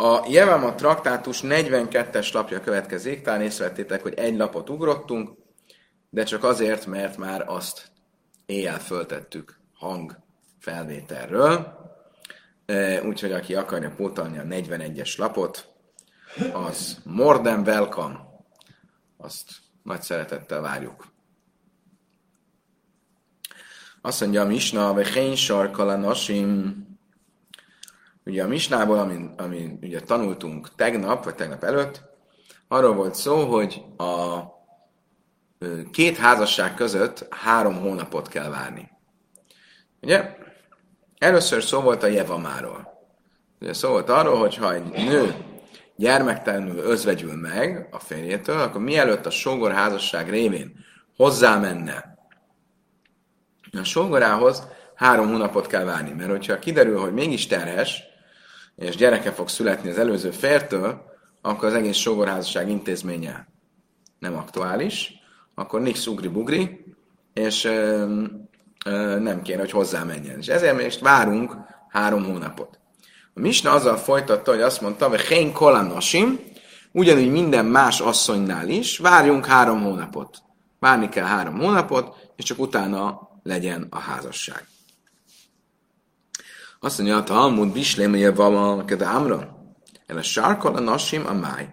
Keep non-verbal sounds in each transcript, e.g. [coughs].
A Jevama traktátus 42-es lapja következik, talán észrevettétek, hogy egy lapot ugrottunk, de csak azért, mert már azt éjjel föltettük hang felvételről. Úgyhogy aki akarja pótolni a 41-es lapot, az more than welcome. Azt nagy szeretettel várjuk. Azt mondja a Misna, vagy Hén sarkala nasim. Ugye a Misnából, amin, amin ugye tanultunk tegnap, vagy tegnap előtt, arról volt szó, hogy a két házasság között három hónapot kell várni. Ugye? Először szó volt a Jevamáról. Ugye szó volt arról, hogy ha egy nő gyermektelenül özvegyül meg a férjétől, akkor mielőtt a sógor házasság révén hozzámenne a sógorához, három hónapot kell várni. Mert hogyha kiderül, hogy mégis terhes, és gyereke fog születni az előző fértől, akkor az egész sógorházasság intézménye nem aktuális, akkor nix ugri-bugri, és ö, ö, nem kéne, hogy hozzá menjen. És ezért még várunk három hónapot. A Misna azzal folytatta, hogy azt mondta, hogy hén kolanosim, ugyanúgy minden más asszonynál is, várjunk három hónapot. Várni kell három hónapot, és csak utána legyen a házasság. Azt mondja, a Talmud bislémje van a Amra. El a sarkal a nasim a máj.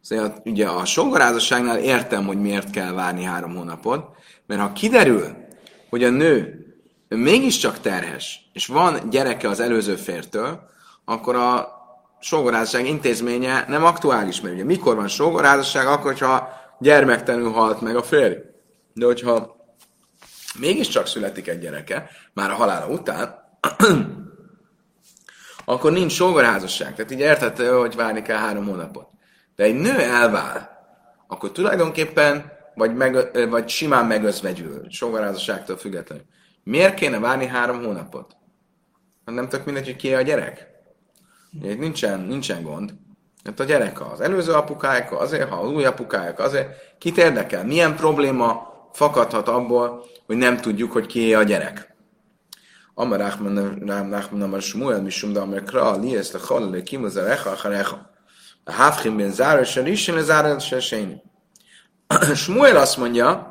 Szóval ugye a songorázasságnál értem, hogy miért kell várni három hónapot, mert ha kiderül, hogy a nő mégiscsak terhes, és van gyereke az előző fértől, akkor a sógorázasság intézménye nem aktuális, mert ugye mikor van sógorázasság, akkor, hogyha gyermektelenül halt meg a férj. De hogyha mégiscsak születik egy gyereke, már a halála után, [coughs] akkor nincs sógorházasság. Tehát így érthető, hogy várni kell három hónapot. De egy nő elvál, akkor tulajdonképpen vagy, meg, vagy simán megözvegyül, sógorházasságtól függetlenül. Miért kéne várni három hónapot? Nem tök mindegy, hogy ki a gyerek. Itt nincsen, nincsen gond. Hát a gyerek az előző apukája, azért, ha az új apukája, azért. Kit érdekel? Milyen probléma fakadhat abból, hogy nem tudjuk, hogy ki a gyerek? Amar Nachman Amar Shmuel Mishum da Amar Kra Lies Lechol Lekim az Arecha Acharecha. A Hafchim ben Zara Sarisen a Zara Sesén. [clears throat] Shmuel azt mondja,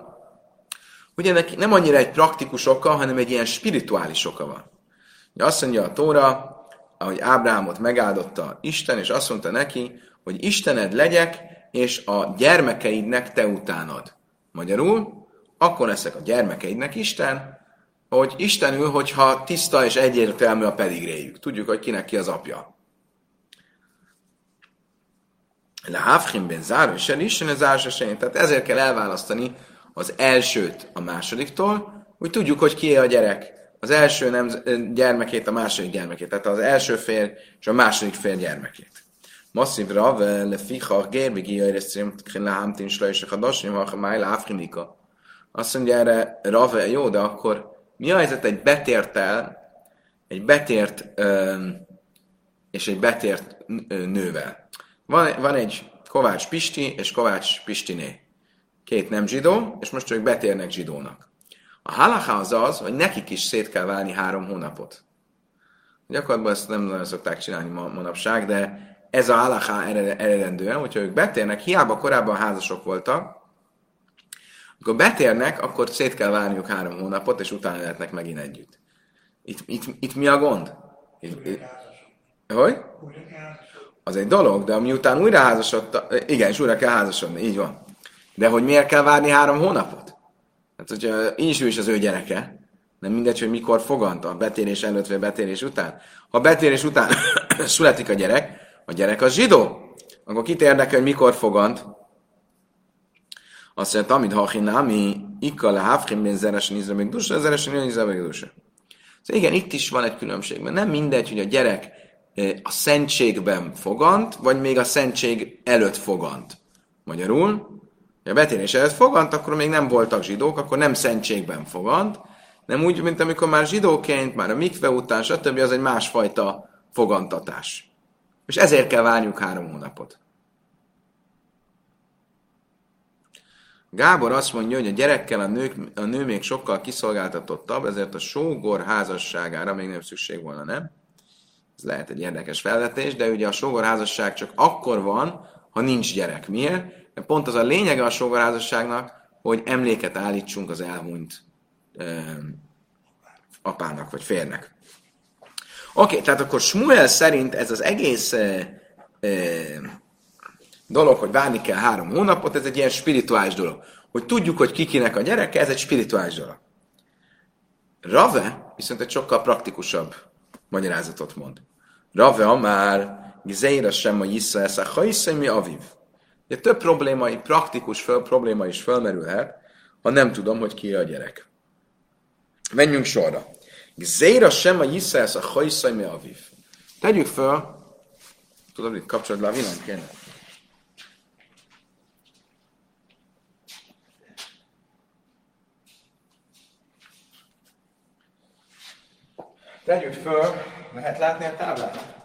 hogy ennek nem annyira egy praktikus oka, hanem egy ilyen spirituális oka van. Azt mondja a Tóra, ahogy Ábrámot megáldotta Isten, és azt mondta neki, hogy Istened legyek, és a gyermekeidnek te utánod. Magyarul, akkor leszek a gyermekeidnek Isten, hogy Istenül, hogyha tiszta és egyértelmű a pedigréjük. Tudjuk, hogy kinek ki az apja. Le Hafchim ben Zár, és Isten az Ársa Tehát ezért kell elválasztani az elsőt a másodiktól, hogy tudjuk, hogy ki a gyerek. Az első nem gyermekét, a második gyermekét. Tehát az első fér és a második fér gyermekét. Masszív rave le ficha gérbigi jöjjresztrim lehámtin slajsek a dasnyom, ha máj Afrinika. Azt mondja erre rave, jó, de akkor mi a helyzet egy betértel, egy betért ö, és egy betért nővel? Van, van egy Kovács Pisti és Kovács Pistiné. Két nem zsidó, és most ők betérnek zsidónak. A halaká az az, hogy nekik is szét kell válni három hónapot. Gyakorlatban ezt nem nagyon szokták csinálni ma, manapság, de ez a halaká eredendően, hogyha ők betérnek, hiába korábban házasok voltak, amikor betérnek, akkor szét kell várniuk három hónapot, és utána lehetnek megint együtt. Itt, itt, itt mi a gond? Itt, itt, hogy? Az egy dolog, de miután újra házasodta, igen, és újra kell házasodni, így van. De hogy miért kell várni három hónapot? Hát, hogyha így is az ő gyereke, nem mindegy, hogy mikor fogant, a betérés előtt vagy a betérés után. Ha a betérés után [coughs] születik a gyerek, a gyerek az zsidó, akkor kit érdekel, hogy mikor fogant, azt mondja, amit hachinámi, ikka le hafchim ben zeresen izra meg dusa, zeresen izra meg dusa. Szóval igen, itt is van egy különbség, mert nem mindegy, hogy a gyerek eh, a szentségben fogant, vagy még a szentség előtt fogant. Magyarul, ha a betérés előtt fogant, akkor még nem voltak zsidók, akkor nem szentségben fogant, nem úgy, mint amikor már zsidóként, már a mikve után, stb. az egy másfajta fogantatás. És ezért kell várniuk három hónapot. Gábor azt mondja, hogy a gyerekkel a, nők, a nő még sokkal kiszolgáltatottabb, ezért a sógor házasságára még nem szükség volna, nem? Ez lehet egy érdekes felvetés, de ugye a sógorházasság csak akkor van, ha nincs gyerek. Miért? Mert pont az a lényege a sógorházasságnak, hogy emléket állítsunk az elhunyt ö, apának vagy férnek. Oké, okay, tehát akkor Smuel szerint ez az egész ö, ö, dolog, hogy várni kell három hónapot, ez egy ilyen spirituális dolog. Hogy tudjuk, hogy kikinek a gyereke, ez egy spirituális dolog. Rave viszont egy sokkal praktikusabb magyarázatot mond. Rave már Gizeira sem a Jissza Esza Haiszai mi Aviv. Ugye több probléma, praktikus föl, probléma is felmerülhet, ha nem tudom, hogy ki a gyerek. Menjünk sorra. Gzeira sem a Jissza Esza Haiszai mi Aviv. Tegyük föl, tudod, hogy kapcsolod le a villant, kéne? Tegyük föl, lehet látni a táblát?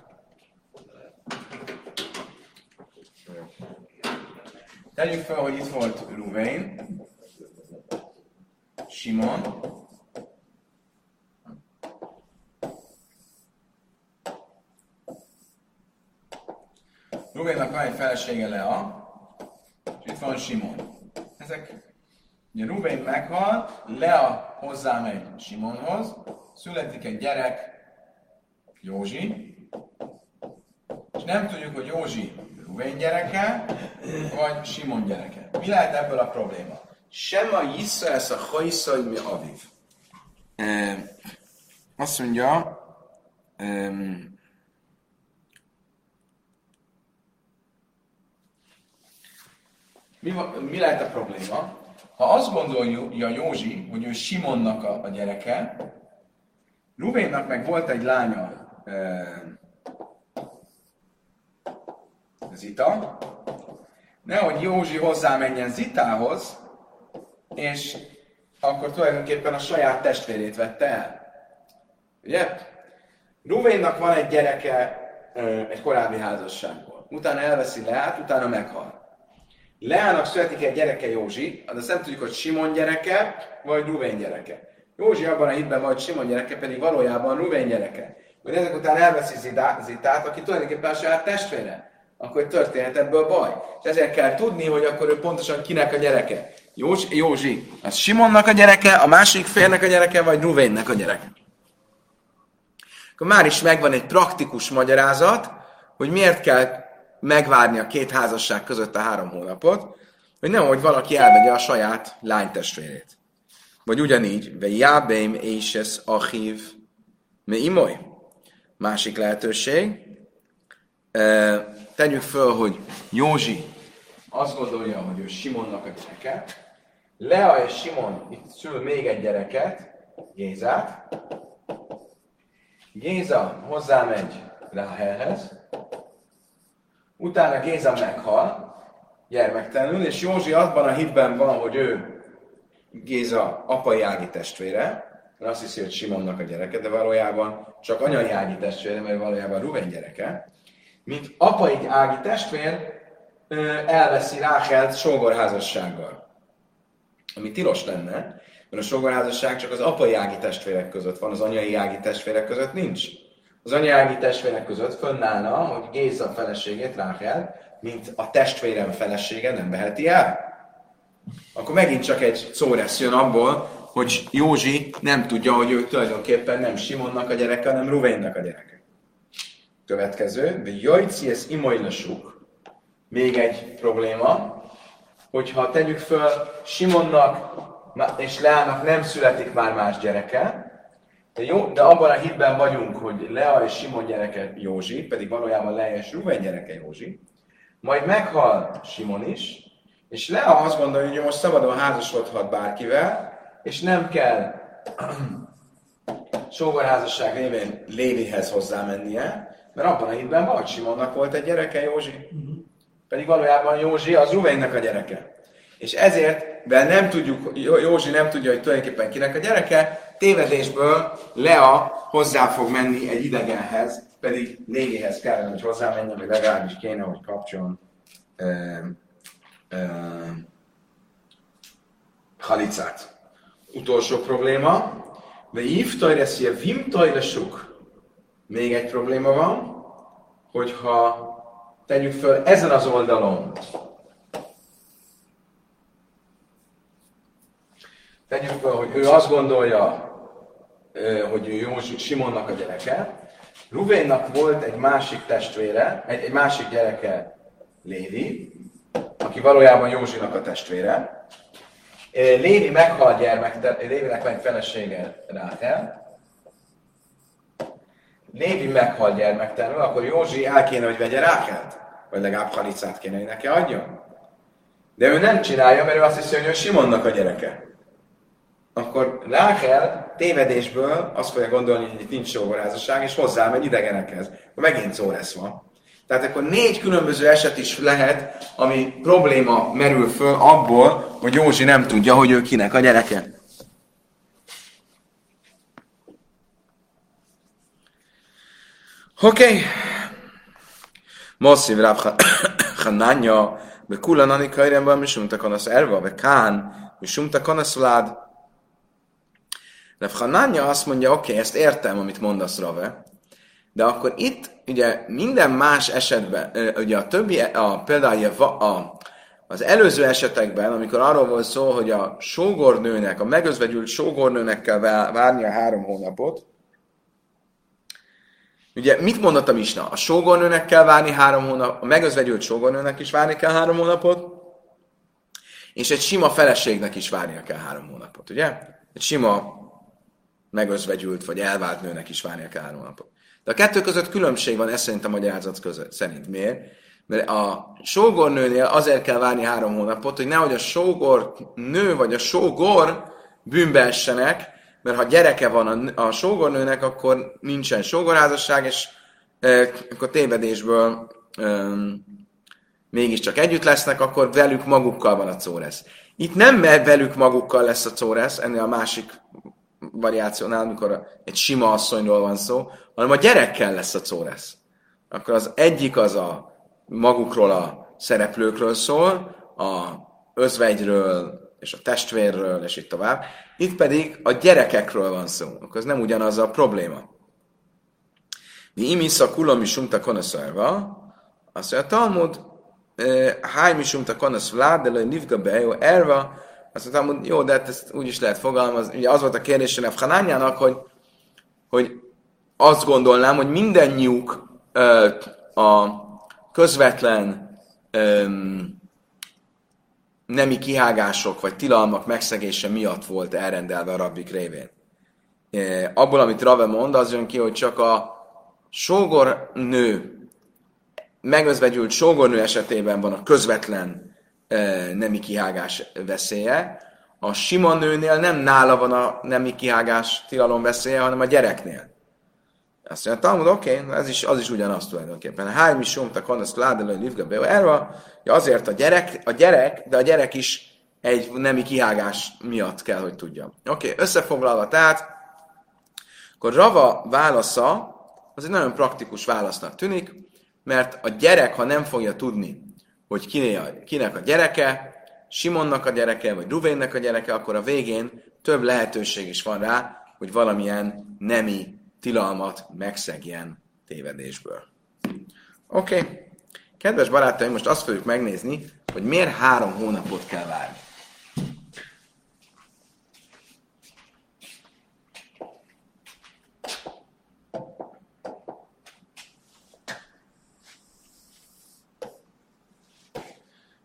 Tegyük fel, hogy itt volt Ruvain, Simon, Ruvainnak van egy felesége Lea, és itt van Simon. Ezek, ugye Ruvain meghal, Lea hozzámegy Simonhoz, születik egy gyerek, Józsi, és nem tudjuk, hogy Józsi Ruvén gyereke, vagy Simon gyereke. Mi lehet ebből a probléma? Sem a Jissza, ez a Hajszai mi Aviv. E, azt mondja, e, mi, mi lehet a probléma? Ha azt gondolja Józsi, hogy ő Simonnak a, a gyereke, Ruvénnak meg volt egy lánya, Zita, nehogy Józsi hozzámenjen Zitához, és akkor tulajdonképpen a saját testvérét vette el. Ugye? Ruvénnak van egy gyereke egy korábbi házasságból. Utána elveszi Leát, utána meghal. Leának születik egy gyereke Józsi, de azt nem tudjuk, hogy Simon gyereke, vagy Ruvén gyereke. Józsi abban a hitben vagy Simon gyereke, pedig valójában Ruvén gyereke. Hogy ezek után elveszi Zitát, aki tulajdonképpen a saját testvére akkor történhet ebből baj. És ezért kell tudni, hogy akkor ő pontosan kinek a gyereke. Jós, Józsi, az Simonnak a gyereke, a másik félnek a gyereke, vagy Ruvénnek a gyereke. Akkor már is megvan egy praktikus magyarázat, hogy miért kell megvárni a két házasság között a három hónapot, hogy nehogy valaki elvegye a saját lánytestvérét. Vagy ugyanígy, ve jábeim és ez achív, me imoly. Másik lehetőség, tegyük föl, hogy Józsi azt gondolja, hogy ő Simonnak a gyereke, Lea és Simon itt szül még egy gyereket, Gézát, Géza hozzámegy Ráhelhez, utána Géza meghal, gyermektelenül, és Józsi abban a hitben van, hogy ő Géza apai ági testvére, mert azt hiszi, hogy Simonnak a gyereke, de valójában csak anyai ági testvére, mert valójában Ruven gyereke mint apai ági testvér elveszi Ráchelt sógorházassággal. Ami tilos lenne, mert a sógorházasság csak az apai ági testvérek között van, az anyai ági testvérek között nincs. Az anyai ági testvérek között fönnállna, hogy Géza feleségét Ráchel, mint a testvérem felesége nem veheti el. Akkor megint csak egy szó lesz jön abból, hogy Józsi nem tudja, hogy ő tulajdonképpen nem Simonnak a gyereke, hanem Ruvénnak a gyereke. Következő, jajci ez imajlasuk. Még egy probléma, hogyha tegyük föl Simonnak és Leának nem születik már más gyereke, de, jó, de abban a hitben vagyunk, hogy Lea és Simon gyereke Józsi, pedig valójában Lea és Ruben gyereke Józsi, majd meghal Simon is, és Lea azt gondolja, hogy most szabadon házasodhat bárkivel, és nem kell [clears throat] sógorházasság révén Lévihez hozzámennie, mert abban a hitben vagy Simonnak volt egy gyereke, Józsi. Uh-huh. Pedig valójában Józsi az Ruvénnek a gyereke. És ezért, de nem tudjuk, Józsi nem tudja, hogy tulajdonképpen kinek a gyereke, tévedésből Lea hozzá fog menni egy idegenhez, pedig Lévihez kellene, hogy hozzámenjen, vagy legalábbis kéne, hogy kapcsoljon halicát. Utolsó probléma, de hívtaj lesz, vimtaj lesuk, Még egy probléma van, hogyha tegyük föl ezen az oldalon, tegyük föl, hogy ő azt gondolja, hogy ő Józsi, Simonnak a gyereke, Ruvénnak volt egy másik testvére, egy, egy másik gyereke, Lévi, aki valójában Józsinak a testvére. Lévi meghal gyermek, Lévinek meg felesége Ráhel. Lévi meghal gyermektelenül, akkor Józsi el kéne, hogy vegye Ráhelt, vagy legalább halicát kéne, hogy neki adjon. De ő nem csinálja, mert ő azt hiszi, hogy ő Simonnak a gyereke. Akkor Ráhel tévedésből azt fogja gondolni, hogy itt nincs sógorházasság, és hozzámegy idegenekhez. Megint szó lesz van. Tehát akkor négy különböző eset is lehet, ami probléma merül föl abból, hogy Józsi nem tudja, hogy ő kinek a gyereke. Oké. Okay. Moszív Rav [coughs] Hananya, be kulanani kajremben, mi sumta kanasz erva, be kán, mi sumta kanasz lád. Rav Hananya azt mondja, oké, okay, ezt értem, amit mondasz, Rave, de akkor itt ugye minden más esetben, ugye a többi, a, például a, a, az előző esetekben, amikor arról volt szó, hogy a sógornőnek, a megözvegyült sógornőnek kell várnia három hónapot, Ugye mit mondott a Misna? A sógornőnek kell várni három hónap, a megözvegyült sógornőnek is várni kell három hónapot, és egy sima feleségnek is várnia kell három hónapot, ugye? Egy sima megözvegyült vagy elvált nőnek is várnia kell három hónapot. De a kettő között különbség van, ez szerint a magyarázat között. Szerint miért? Mert a sógornőnél azért kell várni három hónapot, hogy nehogy a sógor nő vagy a sógor bűnbe essenek, mert ha gyereke van a, a sógornőnek, akkor nincsen sógorházasság, és e, akkor tévedésből e, mégiscsak együtt lesznek, akkor velük magukkal van a córesz. Itt nem velük magukkal lesz a córesz, ennél a másik variációnál, amikor egy sima asszonyról van szó, hanem a gyerekkel lesz a córesz. Akkor az egyik az a magukról a szereplőkről szól, a özvegyről és a testvérről, és itt tovább. Itt pedig a gyerekekről van szó. Akkor ez nem ugyanaz a probléma. Mi imisza kulomi sumta konaszarva, azt mondja, a Talmud, háj mi sumta konasz vlád, de nivga bejó erva, azt mondtam, hogy jó, de hát ezt úgy is lehet fogalmazni. Ugye az volt a kérdés a Hanányának, hogy, hogy azt gondolnám, hogy mindennyiuk ö, a közvetlen ö, nemi kihágások vagy tilalmak megszegése miatt volt elrendelve a rabbik révén. E, abból, amit Rave mond, az jön ki, hogy csak a sógornő, megözvegyült sógornő esetében van a közvetlen nemi kihágás veszélye. A sima nőnél nem nála van a nemi kihágás tilalom veszélye, hanem a gyereknél. Azt mondja, Talmud, oké, okay, ez is, az is ugyanaz tulajdonképpen. Hány mi somta kanasz ládelő livga be azért a gyerek, a gyerek, de a gyerek is egy nemi kihágás miatt kell, hogy tudja. Oké, okay, összefoglalva tehát, akkor Rava válasza, az egy nagyon praktikus válasznak tűnik, mert a gyerek, ha nem fogja tudni, hogy kinek a gyereke, Simonnak a gyereke, vagy Ruvénnek a gyereke, akkor a végén több lehetőség is van rá, hogy valamilyen nemi tilalmat megszegjen tévedésből. Oké. Okay. Kedves barátaim, most azt fogjuk megnézni, hogy miért három hónapot kell várni.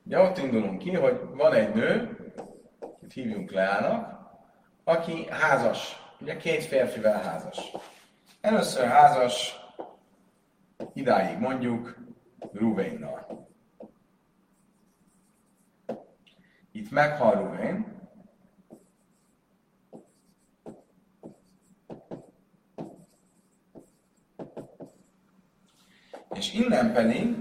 Ugye ott indulunk ki, hogy van egy nő, itt hívjunk Leának, aki házas, ugye két férfivel házas. Először házas, idáig mondjuk Ruvénnal. Itt meghal Ruvén, és innen pedig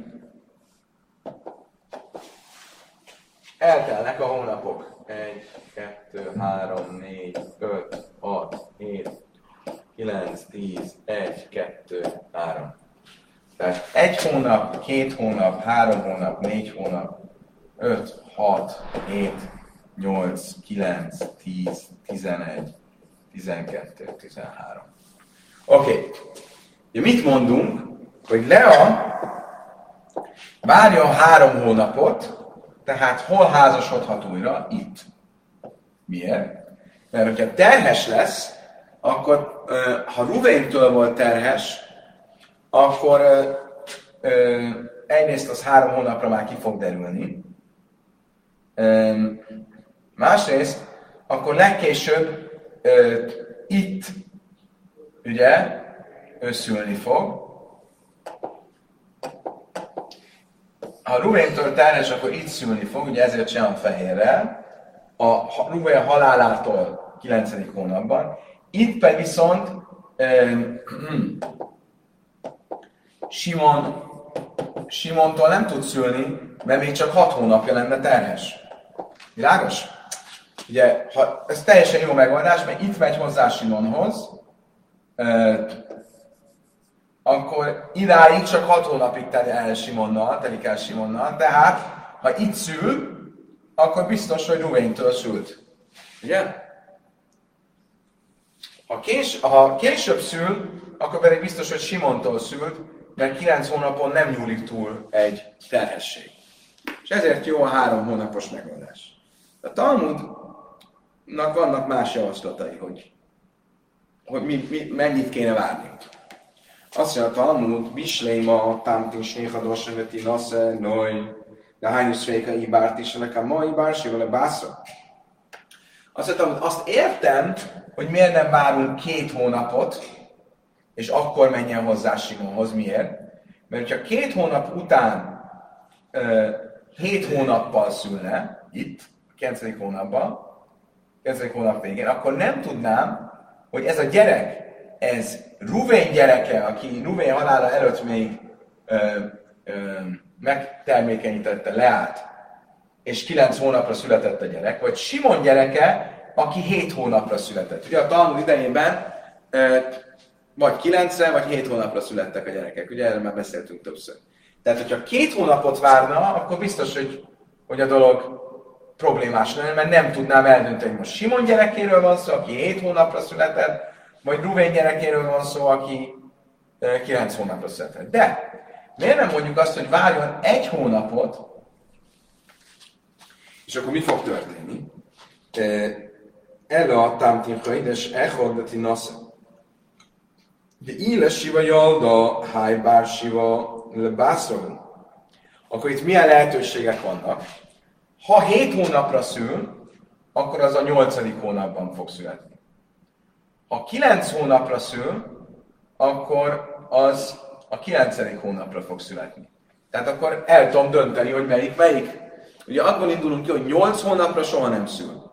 Eltelnek a hónapok. 1, 2, 3, 4, 5, 6, 7, 9, 10, 1, 2, 3. Tehát egy hónap, két hónap, három hónap, négy hónap, 5, 6, 7, 8, 9, 10, 11, 12, 13. Oké. Okay. Ugye mit mondunk? Hogy Lea várjon három hónapot, tehát hol házasodhat újra? Itt. Miért? Mert hogyha terhes lesz, akkor ha Ruvéntől volt terhes, akkor egyrészt az három hónapra már ki fog derülni. Másrészt, akkor legkésőbb itt, ugye, ő szülni fog. Ha Ruvéntől terhes, akkor itt szülni fog, ugye ezért sem fehérrel. A Ruvén halálától 9. hónapban. Itt pedig viszont um, Simon, Simontól nem tud szülni, mert még csak 6 hónapja lenne terhes. Világos? Ugye, ha, ez teljesen jó megoldás, mert itt megy hozzá Simonhoz, akkor idáig csak hat hónapig telik el Simonnal, telik el Simonnal, tehát ha itt szül, akkor biztos, hogy Ruvéntől szült. Ugye? Ha, kés, ha később szül, akkor pedig biztos, hogy Simontól szült, mert 9 hónapon nem nyúlik túl egy terhesség. És ezért jó a három hónapos megoldás. A Talmudnak vannak más javaslatai, hogy, hogy mi, mi, mennyit kéne várni. Azt mondja a Talmud, Bisléma, Tamtin, Snéhados, Neveti, Nasze, Noy, de hányos réka ibárt is, nekem ma ibár, a bászra. Azt mondtam, azt értem, hogy miért nem várunk két hónapot, és akkor menjen hozzá Simonhoz. Miért? Mert ha két hónap után uh, hét hónappal szülne, itt, 9. hónapban, 9. hónap végén, akkor nem tudnám, hogy ez a gyerek, ez Ruvén gyereke, aki Ruvén halála előtt még ö, ö, megtermékenyítette, leállt, és 9 hónapra született a gyerek, vagy Simon gyereke, aki 7 hónapra született. Ugye a Talmud idejében vagy 9 vagy 7 hónapra születtek a gyerekek. Ugye erről már beszéltünk többször. Tehát, hogyha két hónapot várna, akkor biztos, hogy, hogy a dolog problémás lenne, mert nem tudnám eldönteni, hogy most Simon gyerekéről van szó, aki 7 hónapra született, vagy Ruvén gyerekéről van szó, aki 9 hónapra született. De miért nem mondjuk azt, hogy várjon egy hónapot, és akkor mi fog történni? Ela a támtimka ides echodati nasza. De íle siva jalda, háj bár siva lebászolni. Akkor itt milyen lehetőségek vannak? Ha 7 hónapra szül, akkor az a 8. hónapban fog születni. Ha 9 hónapra szül, akkor az a 9. hónapra fog születni. Tehát akkor el tudom dönteni, hogy melyik melyik. Ugye abból indulunk ki, hogy 8 hónapra soha nem szül.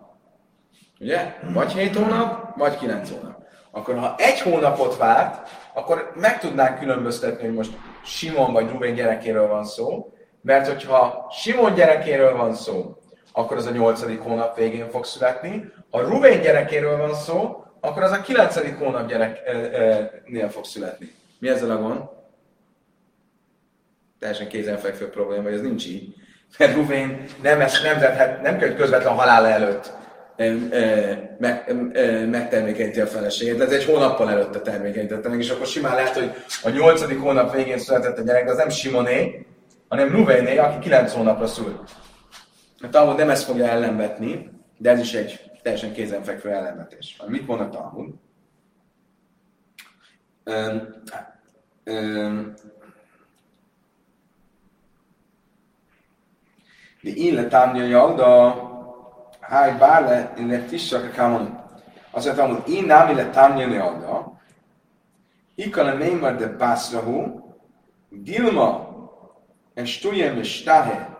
Ugye? Vagy 7 hónap, vagy 9 hónap. Akkor ha egy hónapot várt, akkor meg tudnánk különböztetni, hogy most Simon vagy Rubén gyerekéről van szó, mert hogyha Simon gyerekéről van szó, akkor az a nyolcadik hónap végén fog születni. Ha Rubén gyerekéről van szó, akkor az a kilencedik hónap gyereknél fog születni. Mi ezzel a gond? Teljesen kézenfekvő probléma, hogy ez nincs így. Mert Ruvén nem, nem, nem, nem kell, közvetlen halála előtt meg, megtermékenyíti a feleségét. Ez egy hónappal előtte termékenyítette meg, és akkor simán lehet, hogy a nyolcadik hónap végén született a gyerek, de az nem Simoné, hanem Ruvéné, aki kilenc hónapra szült. A Talmud nem ezt fogja ellenvetni, de ez is egy teljesen kézenfekvő ellenvetés. Mit mond a Talmud? De ille támja jalda, bárle, ille tissak a kámon. Azt mondtam, hogy én nem ille támja jalda, ikale neymar de pászrahu, dilma, és tujem és stahe,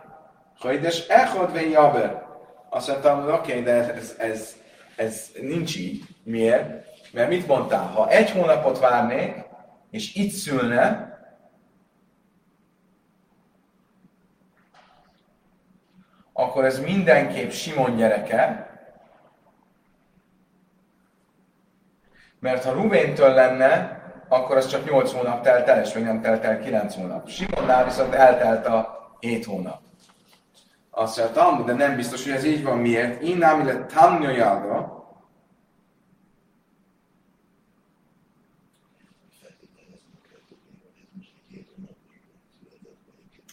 hajdes echod ve jaber. Azt mondtam, hogy oké, okay, de ez, ez, ez nincs így. Miért? Mert mit mondtál? Ha egy hónapot várnék, és itt szülne, akkor ez mindenképp Simon gyereke, mert ha Ruvéntől lenne, akkor az csak 8 hónap telt el, és még nem telt el 9 hónap. Simonnál viszont eltelt a 7 hónap. Azt se de nem biztos, hogy ez így van. Miért? Innám, illetve Tamnyojága,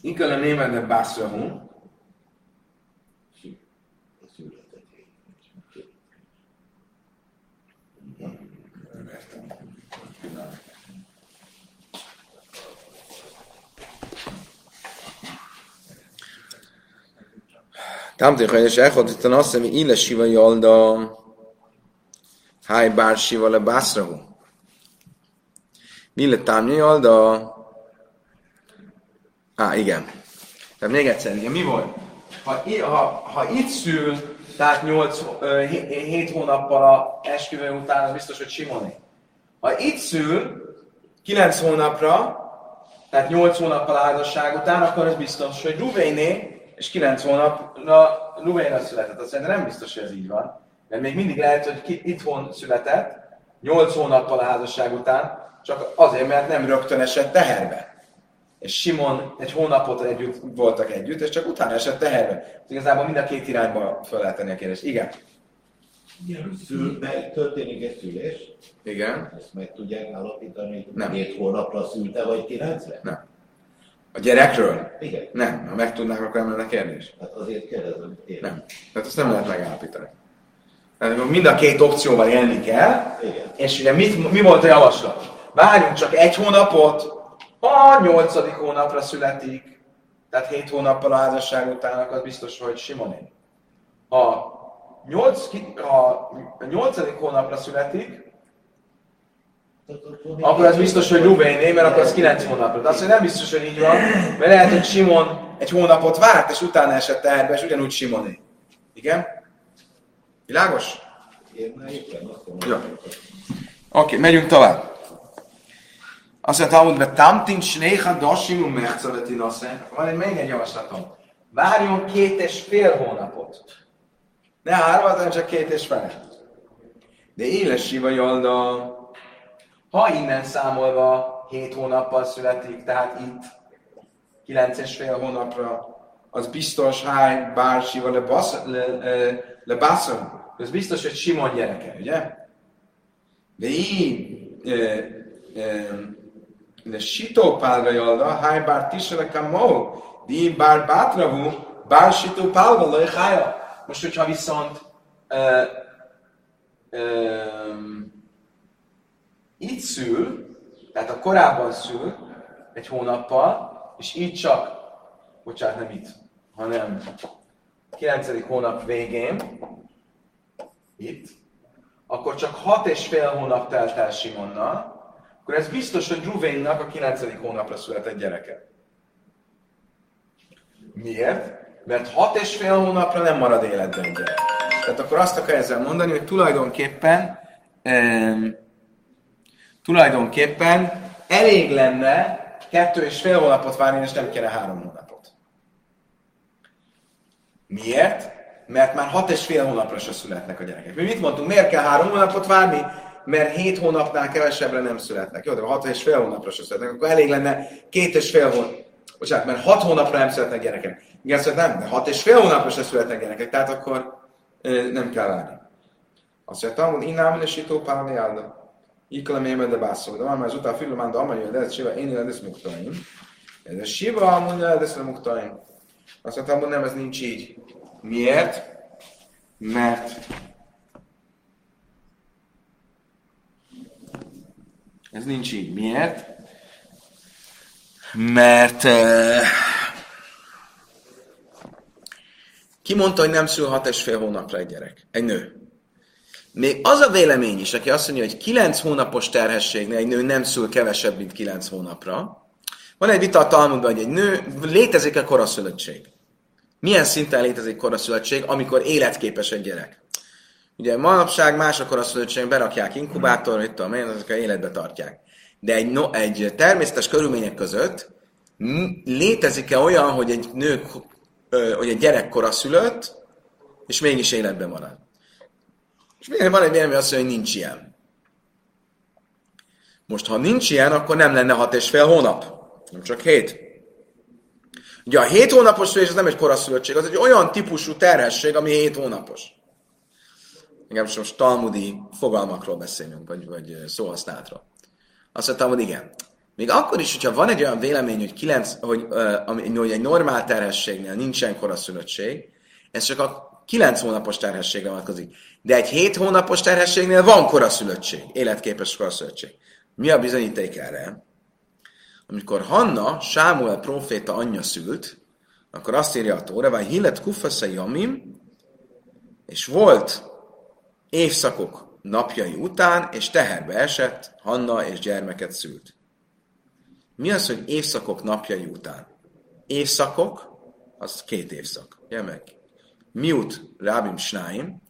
Inkább a németben Basrahun, Tamte hogy echot itt a nasze, mi ille siva jalda háj bár siva le bászrahu. Mi le támja jalda? Á, igen. Tehát még egyszer, igen, mi volt? Ha, ha, ha itt szül, tehát 8, 7 hónappal a esküvő után, az biztos, hogy Simoni. Ha itt szül, 9 hónapra, tehát 8 hónappal házasság után, akkor az biztos, hogy Ruvéné és 9 hónapra Ruvénra született. Azt szerintem nem biztos, hogy ez így van. Mert még mindig lehet, hogy ki itthon született, 8 hónappal a házasság után, csak azért, mert nem rögtön esett teherbe. És Simon egy hónapot együtt voltak együtt, és csak utána esett teherbe. Igazából mind a két irányba fel lehet tenni a kérdést. Igen. Igen, szül, történik egy szülés. Igen. Ezt meg tudják állapítani, hogy nem. két hónapra szülte, vagy kilencre? Nem. A gyerekről? Igen. Nem. Ha megtudnák, akkor nem lenne kérdés. Hát azért kérdezem. Én. Nem. Tehát azt nem lehet megállapítani. Tehát mind a két opcióval élni kell, Igen. és ugye mit, mi volt a javaslat? Várjunk csak egy hónapot, ha nyolcadik hónapra születik, tehát hét hónappal a házasság után, akkor biztos, hogy Simoné. Ha, nyolc, ha a nyolcadik hónapra születik, akkor az biztos, hogy Rubené, mert akkor az 9 hónapra. De azt mondja, nem biztos, hogy így van, mert lehet, hogy Simon egy hónapot várt, és utána esett teherbe, és ugyanúgy Simoné. Igen? Világos? Jó. Oké, megyünk tovább. Azt mondta, hogy be tamtin snéha dasimu mechcaveti nasze. Van egy még egy javaslatom. Várjon két és fél hónapot. Ne hármat, hanem csak két és fél. De éles siva jalda, ha innen számolva 7 hónappal születik, tehát itt 9 és fél hónapra, az biztos, hány bár siva le, le, le. Az biztos, hogy Simon gyereke, ugye? De így, de sitó pálga jalda, hány bár tisele kamó, di bár bátrahu, bár sitó pálga lajhája. Most, hogyha viszont uh, um, itt szül, tehát a korábban szül, egy hónappal, és így csak, bocsánat, nem itt, hanem 9. hónap végén, itt, akkor csak hat és fél hónap telt el Simonnal, akkor ez biztos, hogy Ruvénnak a 9. hónapra született gyereke. Miért? Mert hat és fél hónapra nem marad életben gyerek. Tehát akkor azt akar ezzel mondani, hogy tulajdonképpen um, tulajdonképpen elég lenne kettő és fél hónapot várni, és nem kéne három hónapot. Miért? Mert már hat és fél hónapra se születnek a gyerekek. Mi mit mondtunk? Miért kell három hónapot várni? Mert hét hónapnál kevesebbre nem születnek. Jó, de hat és fél hónapra se születnek. Akkor elég lenne két és fél hónap. Bocsánat, mert hat hónapra nem születnek gyerekek. Igen, szóval nem, de hat és fél hónapra se születnek gyerekek, tehát akkor nem kell várni. Azt mondja, hogy innám és itó. Ikla méme de bászol. De van már azután filmán, de amely de Siva, én ilyen ez muktaim. Ez Siva, mondja, ez muktaim. Azt mondtam, hogy nem, ez nincs így. Miért? Mert ez nincs így. Miért? Mert uh, ki mondta, hogy nem szül hat és fél hónapra egy gyerek? Egy nő. Még az a vélemény is, aki azt mondja, hogy 9 hónapos terhességnél egy nő nem szül kevesebb, mint 9 hónapra. Van egy vita a Talmudban, hogy egy nő, létezik-e koraszülöttség? Milyen szinten létezik koraszülöttség, amikor életképes egy gyerek? Ugye manapság más a koraszülöttség, berakják inkubátor, mit tudom én, azok életbe tartják. De egy, no, egy természetes körülmények között létezik-e olyan, hogy egy nő, hogy egy gyerek koraszülött, és mégis életben marad? És miért van egy vélemény azt hogy nincs ilyen. Most, ha nincs ilyen, akkor nem lenne hat és fél hónap, nem csak hét. Ugye a hét hónapos szülés az nem egy koraszülöttség, az egy olyan típusú terhesség, ami hét hónapos. Igen, most, talmudi fogalmakról beszélünk, vagy, vagy szóhasználatra. Azt mondtam, hogy igen. Még akkor is, hogyha van egy olyan vélemény, hogy, kilenc, hogy, uh, hogy egy normál terhességnél nincsen koraszülöttség, ez csak a 9 hónapos terhességre vonatkozik. De egy 7 hónapos terhességnél van koraszülöttség, életképes koraszülöttség. Mi a bizonyíték erre? Amikor Hanna, Sámuel proféta anyja szült, akkor azt írja a Tóra, vagy Hillet Kufasze Jamim, és volt évszakok napjai után, és teherbe esett, Hanna és gyermeket szült. Mi az, hogy évszakok napjai után? Évszakok, az két évszak. Ugye? Miut Rábim Snáim,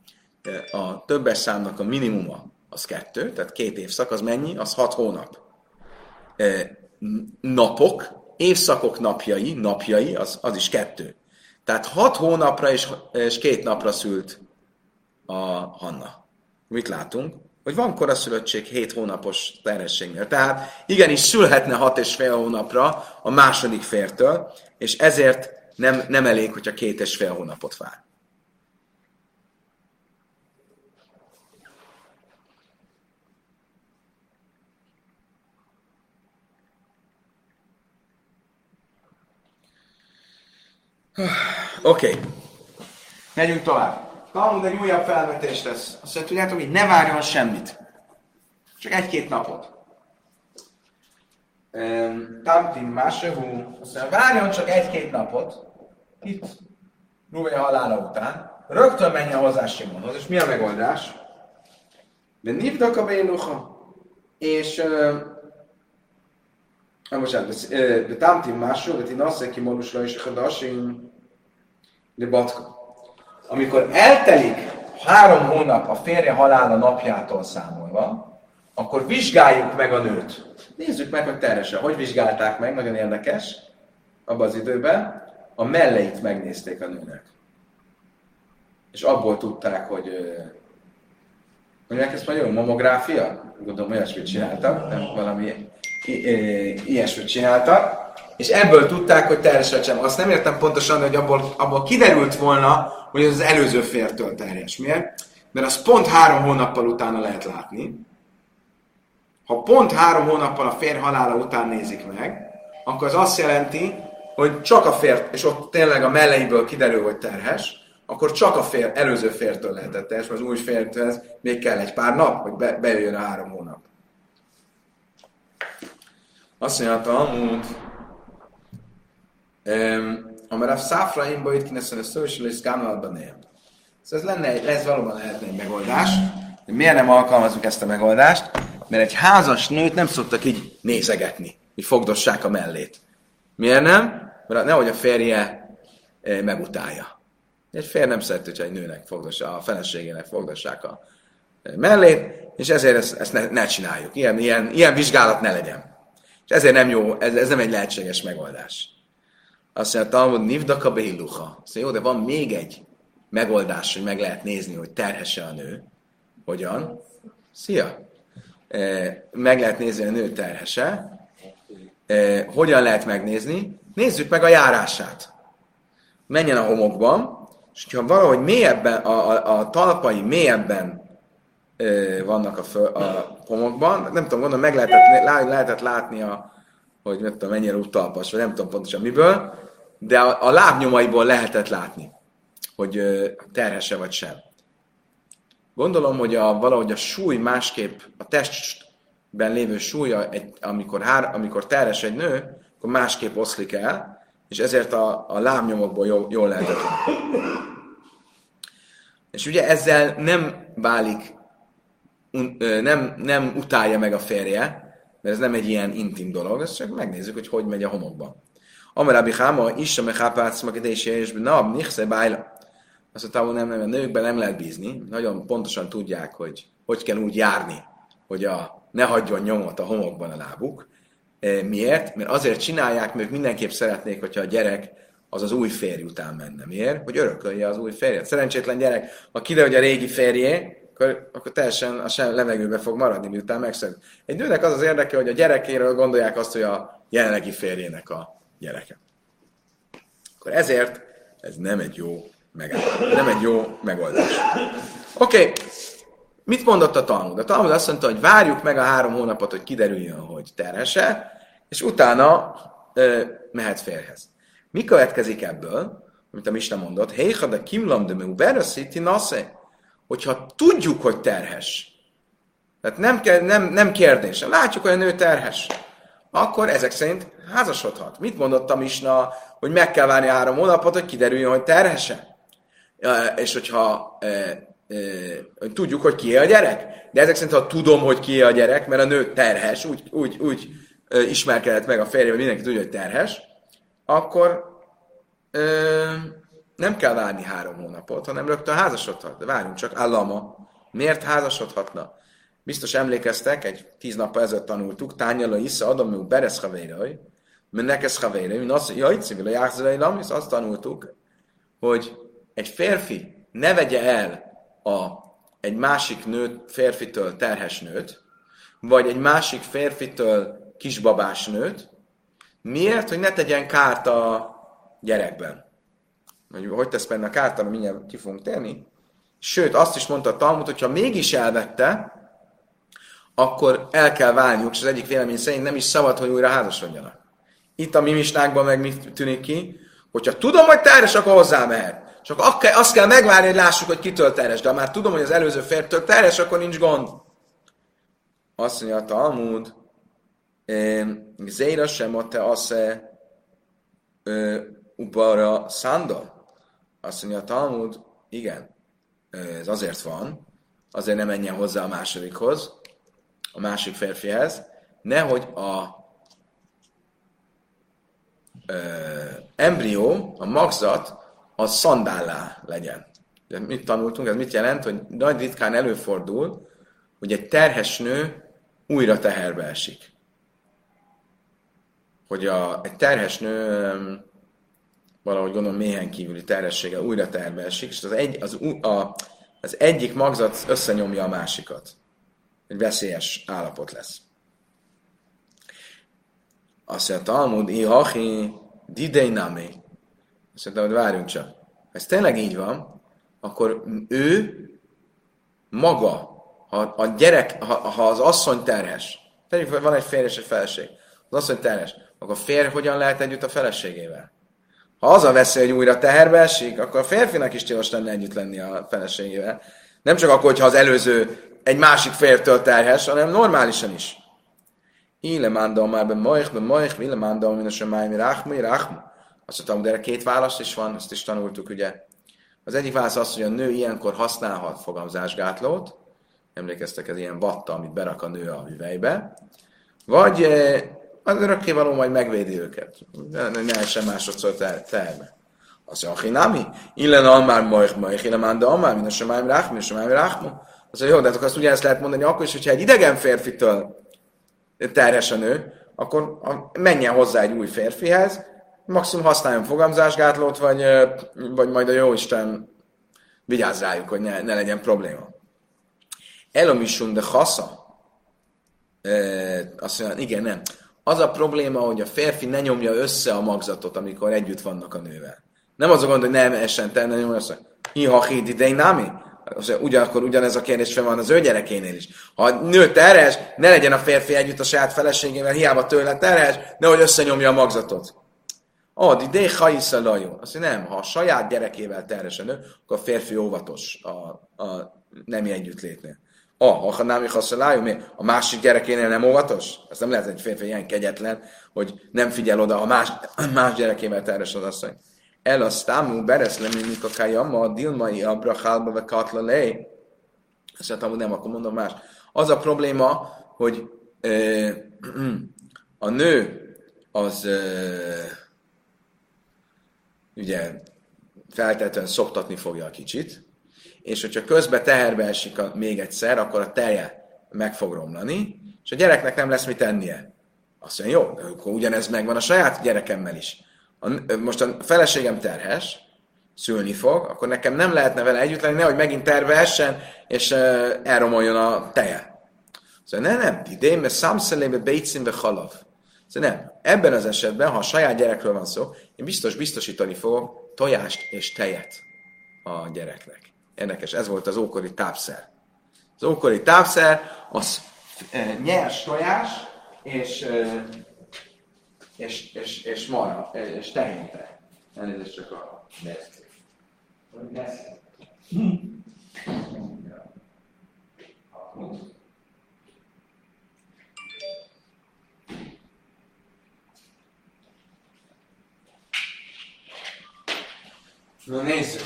a többes számnak a minimuma az kettő, tehát két évszak, az mennyi? Az hat hónap. Napok, évszakok napjai, napjai, az, az is kettő. Tehát hat hónapra és, és két napra szült a Hanna. Mit látunk? Hogy van koraszülöttség 7 hónapos terhességnél. Tehát igenis szülhetne 6 és fél hónapra a második fértől, és ezért nem, nem elég, hogyha két és fél hónapot vár. Oké. Okay. Megyünk tovább. Talmud egy újabb felvetés lesz. Azt mondja, tudjátok, hogy ne várjon semmit. Csak egy-két napot. Tamtim Másevú, azt mondja, várjon csak egy-két napot, itt, Rúvé halála után, rögtön menjen hozzá Simonhoz, és mi a megoldás? De nivdak a bénuha, és uh, bocsánat, de Tamtim Másevú, de ti nasszeki monusra is a hadasim, de batka amikor eltelik három hónap a férje halála napjától számolva, akkor vizsgáljuk meg a nőt. Nézzük meg, hogy terhese. Hogy vizsgálták meg, nagyon érdekes, abban az időben, a melleit megnézték a nőnek. És abból tudták, hogy mondják ezt magyarul, mamográfia? Gondolom, olyasmit csináltak, nem valami ilyesmit csináltak és ebből tudták, hogy terhes sem. Azt nem értem pontosan, hogy abból, abból kiderült volna, hogy ez az előző fértől terhes. Miért? Mert az pont három hónappal utána lehet látni. Ha pont három hónappal a fér halála után nézik meg, akkor az azt jelenti, hogy csak a fér, és ott tényleg a melleiből kiderül, hogy terhes, akkor csak a fér, előző fértől lehetett terhes, mert az új fértől még kell egy pár nap, hogy be, bejöjjön a három hónap. Azt mondja, Talmud, Amar a száfraimba itt kineszen a social és gámalatban nél. Szóval ez lenne, ez valóban lehetne egy megoldás. De miért nem alkalmazunk ezt a megoldást? Mert egy házas nőt nem szoktak így nézegetni, hogy fogdossák a mellét. Miért nem? Mert nehogy a férje e, megutálja. Egy férj nem szereti, hogy egy nőnek fogdossa, a feleségének fogdossák a e, mellét, és ezért ezt, ezt ne, ne csináljuk. Ilyen, ilyen, ilyen vizsgálat ne legyen. És ezért nem jó, ez, ez nem egy lehetséges megoldás. Azt mondja, Talmud nivdaka behilluha. Szóval jó, de van még egy megoldás, hogy meg lehet nézni, hogy terhesse a nő. Hogyan? Szia! E, meg lehet nézni, a nő terhese. E, hogyan lehet megnézni? Nézzük meg a járását. Menjen a homokban, és ha valahogy mélyebben, a, a, a talpai mélyebben vannak a, föl, a homokban, nem tudom, gondolom, meg lehetett, lehetett látni a, hogy nem tudom, mennyire utalpas, vagy nem tudom pontosan miből, de a, a lábnyomaiból lehetett látni, hogy terhese vagy sem. Gondolom, hogy a, valahogy a súly másképp, a testben lévő súlya, egy, amikor, hár, amikor terhes egy nő, akkor másképp oszlik el, és ezért a, a lábnyomokból jól, jól lehetett látni. És ugye ezzel nem válik, nem, nem utálja meg a férje, mert ez nem egy ilyen intim dolog, ezt csak megnézzük, hogy hogy megy a homokba. Amarabi Háma, Issa Mechápác Makedési és Nab, Nichse Bájla. Azt mondta, hogy nem, nem, a nőkben nem lehet bízni. Nagyon pontosan tudják, hogy hogy kell úgy járni, hogy a, ne hagyjon nyomot a homokban a lábuk. Miért? Mert azért csinálják, mert mindenképp szeretnék, hogyha a gyerek az az új férj után menne. Miért? Hogy örökölje az új férjet. Szerencsétlen gyerek, ha kiderül, hogy a régi férjé, akkor, akkor teljesen a sem levegőbe fog maradni, miután megszög. Egy nőnek az az érdeke, hogy a gyerekéről gondolják azt, hogy a jelenlegi férjének a gyereke. Akkor ezért ez nem egy jó megállapodás, nem egy jó megoldás. Oké, okay. mit mondott a Talmud? A Talmud azt mondta, hogy várjuk meg a három hónapot, hogy kiderüljön, hogy terhese, és utána ö, mehet férhez. Mi következik ebből, amit a Mista mondott? Héha de kimlam de meu beraszíti nasze. Hogyha tudjuk, hogy terhes, tehát nem, nem, nem kérdés, látjuk, hogy a nő terhes, akkor ezek szerint házasodhat. Mit mondott a Misna, hogy meg kell várni három hónapot, hogy kiderüljön, hogy terhese? És hogyha e, e, hogy tudjuk, hogy ki a gyerek. De ezek szerint, ha tudom, hogy ki a gyerek, mert a nő terhes, úgy, úgy, úgy e, ismerkedett meg a férjével, mindenki tudja, hogy terhes, akkor e, nem kell várni három hónapot, hanem rögtön házasodhat. De várjunk csak, állama. Miért házasodhatna? Biztos emlékeztek, egy tíz nappal ezelőtt tanultuk, tányala isza adom, hogy beresz havéraj, nekesz havéraj, mint azt, jaj, civil a jászolai lamis, azt tanultuk, hogy egy férfi ne vegye el a, egy másik nőt, férfitől terhes nőt, vagy egy másik férfitől kisbabás nőt, miért, hogy ne tegyen kárt a gyerekben. Hogy, hogy tesz benne kárt, ami mindjárt ki fogunk térni. Sőt, azt is mondta a Talmud, hogyha mégis elvette, akkor el kell válniuk, és az egyik vélemény szerint nem is szabad, hogy újra házasodjanak. Itt a mi misnákban meg mi tűnik ki, hogyha tudom, hogy terhes, akkor hozzá mehet. Csak azt kell megvárni, hogy lássuk, hogy kitől terhes. De ha már tudom, hogy az előző fértől terhes, akkor nincs gond. Azt mondja a Talmud, Zéra sem a te asze ubara szándal. Azt mondja a Talmud, igen, ez azért van, azért nem menjen hozzá a másodikhoz, a másik férfihez, nehogy a ö, embrió, a magzat, a szandállá legyen. De mit tanultunk? Ez mit jelent? Hogy nagy ritkán előfordul, hogy egy terhes nő újra teherbe esik. Hogy a, egy terhes nő valahogy gondolom méhen kívüli terhessége újra teherbe esik, és az, egy, az, a, az egyik magzat összenyomja a másikat egy veszélyes állapot lesz. Azt mondja, Talmud, ihachi, didei nami. Azt mondta, hogy várjunk csak. Ha ez tényleg így van, akkor ő maga, ha a gyerek, ha, ha az asszony terhes, tegyük van egy férj és egy feleség, az asszony terhes, akkor a férj hogyan lehet együtt a feleségével? Ha az a veszély, hogy újra teherbe esik, akkor a férfinak is tilos lenne együtt lenni a feleségével. Nem csak akkor, hogyha az előző egy másik fértől terhes, hanem normálisan is. Ile mándal már be moich, be moich, ile mándal min a semájmi ráhmi, ráhmi. Azt mondtam, de erre két válasz is van, azt is tanultuk, ugye. Az egyik válasz az, hogy a nő ilyenkor használhat fogamzásgátlót, emlékeztek, ez ilyen vatta, amit berak a nő a hüvelybe, vagy eh, az örökkévaló majd megvédi őket. Ne, ne essen másodszor terme. Azt mondja, Hinami, illen almár moich, moich, illen mándal almár, min a semájmi ráhmi, a semájmi ráhmi. Az jó, de hát akkor azt ugyanezt lehet mondani akkor is, hogyha egy idegen férfitől terhes a nő, akkor menjen hozzá egy új férfihez, maximum használjon fogamzásgátlót, vagy, vagy majd a Jóisten vigyáz rájuk, hogy ne, ne legyen probléma. Elomisun de hasza. E, azt mondja, igen, nem. Az a probléma, hogy a férfi ne nyomja össze a magzatot, amikor együtt vannak a nővel. Nem az a gond, hogy nem essen te, nem nyomja össze. Iha hídi de nami ugyanakkor ugyanez a kérdés fel van az ő gyerekénél is. Ha a nő terhes, ne legyen a férfi együtt a saját feleségével, hiába tőle terhes, nehogy összenyomja a magzatot. Ad, ide hajisza lajó. Azt mondja, nem, ha a saját gyerekével terhes a nő, akkor a férfi óvatos a, a nemi együttlétnél. A, ha nem használja, a másik gyerekénél nem óvatos? Ez nem lehet egy férfi ilyen kegyetlen, hogy nem figyel oda, ha más, [clears throat] más gyerekével terhes az asszony. El a stámú bereszlemi mikakajama a dilmai abrahálba ve katla lej. Mondtam, hogy nem, akkor mondom más. Az a probléma, hogy ö, [clears throat] a nő az ö, ugye feltétlenül szoptatni fogja a kicsit, és hogyha közben teherbe esik a, még egyszer, akkor a teje meg fog romlani, és a gyereknek nem lesz mit tennie. Azt mondja, jó, de akkor ugyanez megvan a saját gyerekemmel is a, most a feleségem terhes, szülni fog, akkor nekem nem lehetne vele együtt lenni, nehogy megint terve essen, és uh, elromoljon a teje. Szóval nem, nem, idén, mert számszelébe bécimbe halav. Szóval nem, ebben az esetben, ha a saját gyerekről van szó, én biztos biztosítani fogok tojást és tejet a gyereknek. Érdekes, ez volt az ókori tápszer. Az ókori tápszer az e, nyers tojás és e, és, és, és mara, és tehente. Elnézést csak a deszk. Na nézzük.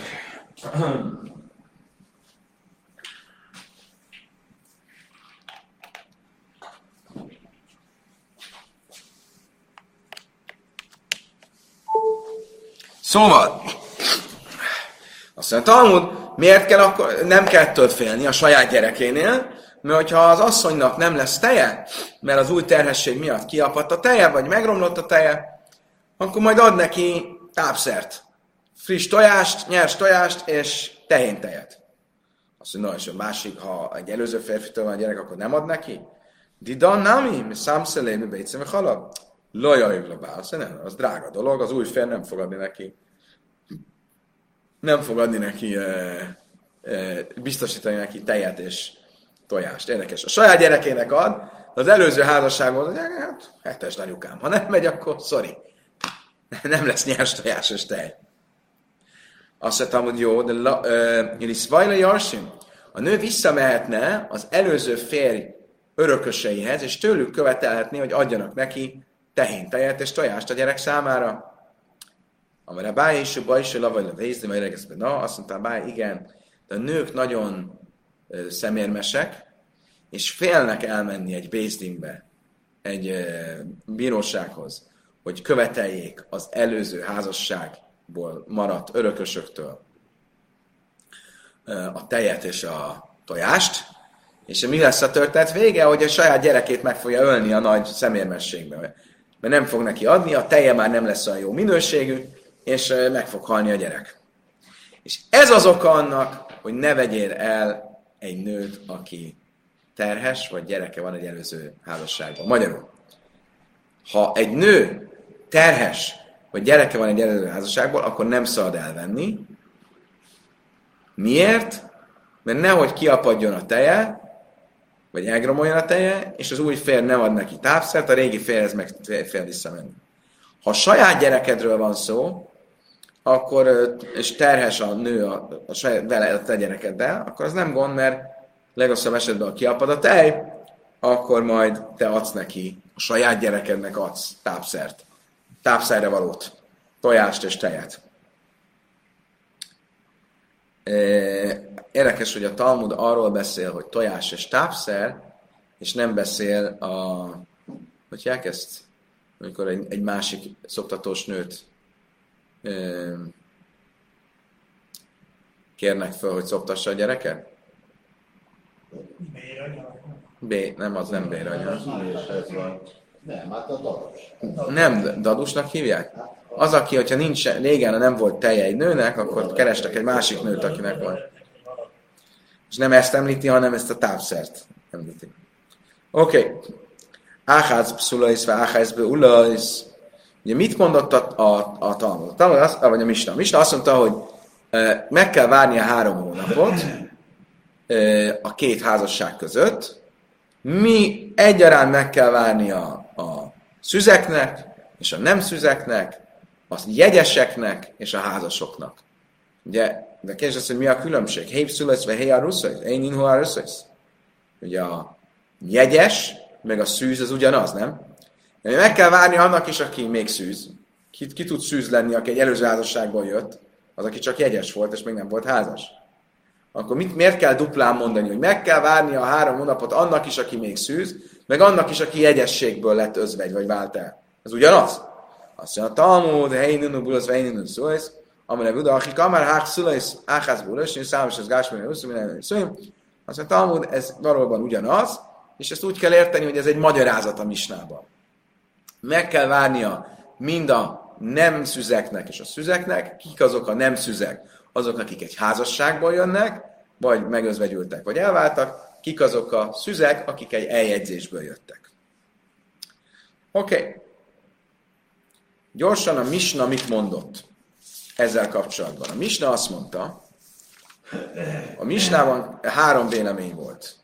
Szóval, azt mondja, Talmud, miért kell akkor, nem kell ettől félni a saját gyerekénél, mert hogyha az asszonynak nem lesz teje, mert az új terhesség miatt kiapadt a teje, vagy megromlott a teje, akkor majd ad neki tápszert. Friss tojást, nyers tojást és tehén tejet. Azt mondja, és a másik, ha egy előző férfitől van a gyerek, akkor nem ad neki? Didan nami, mi számszelé, mi bécem, halad. Lajaj, Azt nem, az drága dolog, az új fél nem fog adni neki. Nem fog adni neki, e, e, biztosítani neki tejet és tojást. Érdekes. A saját gyerekének ad, az előző házasságban hogy hát, hetes nagyukám. Ha nem megy, akkor sorry. [laughs] Nem lesz nyers tojás és tej. Azt mondtam, hogy jó, de Svajla Jarsim, a nő visszamehetne az előző férj örököseihez, és tőlük követelhetné, hogy adjanak neki tehén tejet és tojást a gyerek számára. Amire báj és baj is, vagy a vézni, majd regeszbe. Na, azt mondta báj, igen, de a nők nagyon szemérmesek, és félnek elmenni egy bézdinbe, egy bírósághoz, hogy követeljék az előző házasságból maradt örökösöktől a tejet és a tojást, és mi lesz a történet vége, hogy a saját gyerekét meg fogja ölni a nagy szemérmességbe mert nem fog neki adni, a teje már nem lesz olyan jó minőségű, és meg fog halni a gyerek. És ez az oka annak, hogy ne vegyél el egy nőt, aki terhes, vagy gyereke van egy előző házasságban. Magyarul, ha egy nő terhes, vagy gyereke van egy előző házasságból, akkor nem szabad elvenni. Miért? Mert nehogy kiapadjon a teje, vagy elgromoljon a teje, és az új fér nem ad neki tápszert, a régi férhez meg fél visszamenni. Ha saját gyerekedről van szó, akkor, és terhes a nő a, a saját, vele a te gyerekeddel, akkor az nem gond, mert legrosszabb esetben, ha kiapad a tej, akkor majd te adsz neki, a saját gyerekednek adsz tápszert, tápszerre valót, tojást és tejet. Érdekes, hogy a Talmud arról beszél, hogy tojás és tápszer, és nem beszél a... Hogy ezt? Amikor egy, egy másik szoktatós nőt kérnek fel, hogy szoptassa a gyereket? B, nem, az nem béranya. Nem, hát a dadus. Nem, dadusnak hívják? Az, aki, hogyha nincs, régen nem volt teje egy nőnek, akkor kerestek egy másik nőt, akinek van. És nem ezt említi, hanem ezt a távszert említi. Oké. Okay. Áház pszulajsz, vagy áház beulajsz. Ugye mit mondott a, a, a Talmud? Vagy a Misna. A azt mondta, hogy meg kell várni a három hónapot a két házasság között. Mi egyaránt meg kell várni a, a szüzeknek és a nem szüzeknek, a jegyeseknek és a házasoknak. Ugye, de kérdés az, hogy mi a különbség? Héj szülesz, vagy héj aruszajsz? Én inhu aruszajsz? Ugye a jegyes, meg a szűz az ugyanaz, nem? De meg kell várni annak is, aki még szűz. Ki, ki tud szűz lenni, aki egy előző házasságból jött, az, aki csak jegyes volt, és még nem volt házas. Akkor mit, miért kell duplán mondani, hogy meg kell várni a három hónapot annak is, aki még szűz, meg annak is, aki jegyességből lett özvegy, vagy vált el. Ez ugyanaz? Azt mondja, a Talmud, hei nunu bulos, hei nunu szuesz, amire buda, aki kamar hák szulajsz, áház bulos, és számos az gásmére, uszú, minden szülim. Azt mondja, Talmud, ez valóban ugyanaz, és ezt úgy kell érteni, hogy ez egy magyarázat a misnában. Meg kell várnia mind a nem szüzeknek és a szüzeknek, kik azok a nem szüzek, azok, akik egy házasságból jönnek, vagy megözvegyültek, vagy elváltak, kik azok a szüzek, akik egy eljegyzésből jöttek. Oké. Okay. Gyorsan a Misna mit mondott ezzel kapcsolatban? A Misna azt mondta, a Misnában három vélemény volt.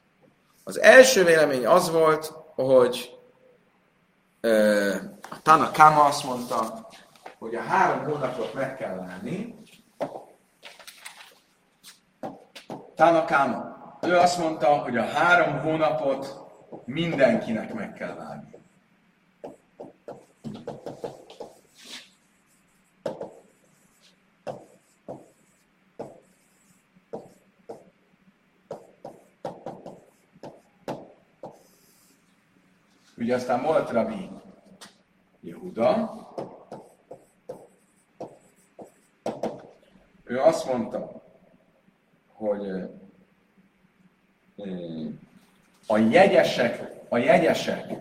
Az első vélemény az volt, hogy ö, a Tana Kama azt mondta, hogy a három hónapot meg kell várni. Tana Kama. Ő azt mondta, hogy a három hónapot mindenkinek meg kell várni. Ugye aztán volt Rabbi Jehuda, ő azt mondta, hogy a jegyesek, a jegyesek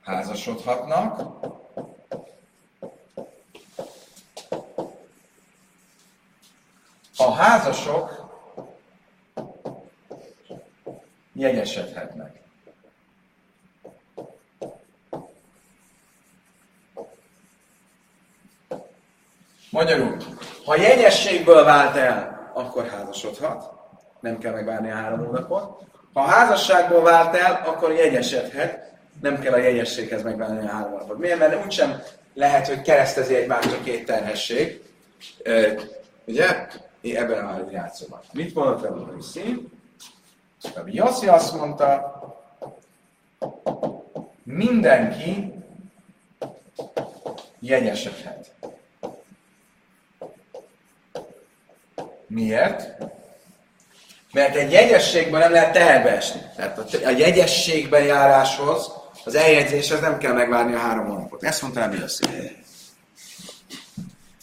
házasodhatnak, a házasok jegyesedhetnek. Magyarul, ha jegyességből vált el, akkor házasodhat, nem kell megvárni a három hónapot. Ha a házasságból vált el, akkor jegyesedhet, nem kell a jegyességhez megvárni a három hónapot. Miért? Mert úgysem lehet, hogy keresztezi egymást a két terhesség. ugye? Ebben a játszóban. Mit mondott a Riszi? Rabbi Yossi azt mondta, mindenki jegyesedhet. Miért? Mert egy jegyességben nem lehet teherbe esni. Tehát a jegyességben járáshoz, az eljegyzéshez nem kell megvárni a három hónapot. Ezt mondta Rabbi Yossi.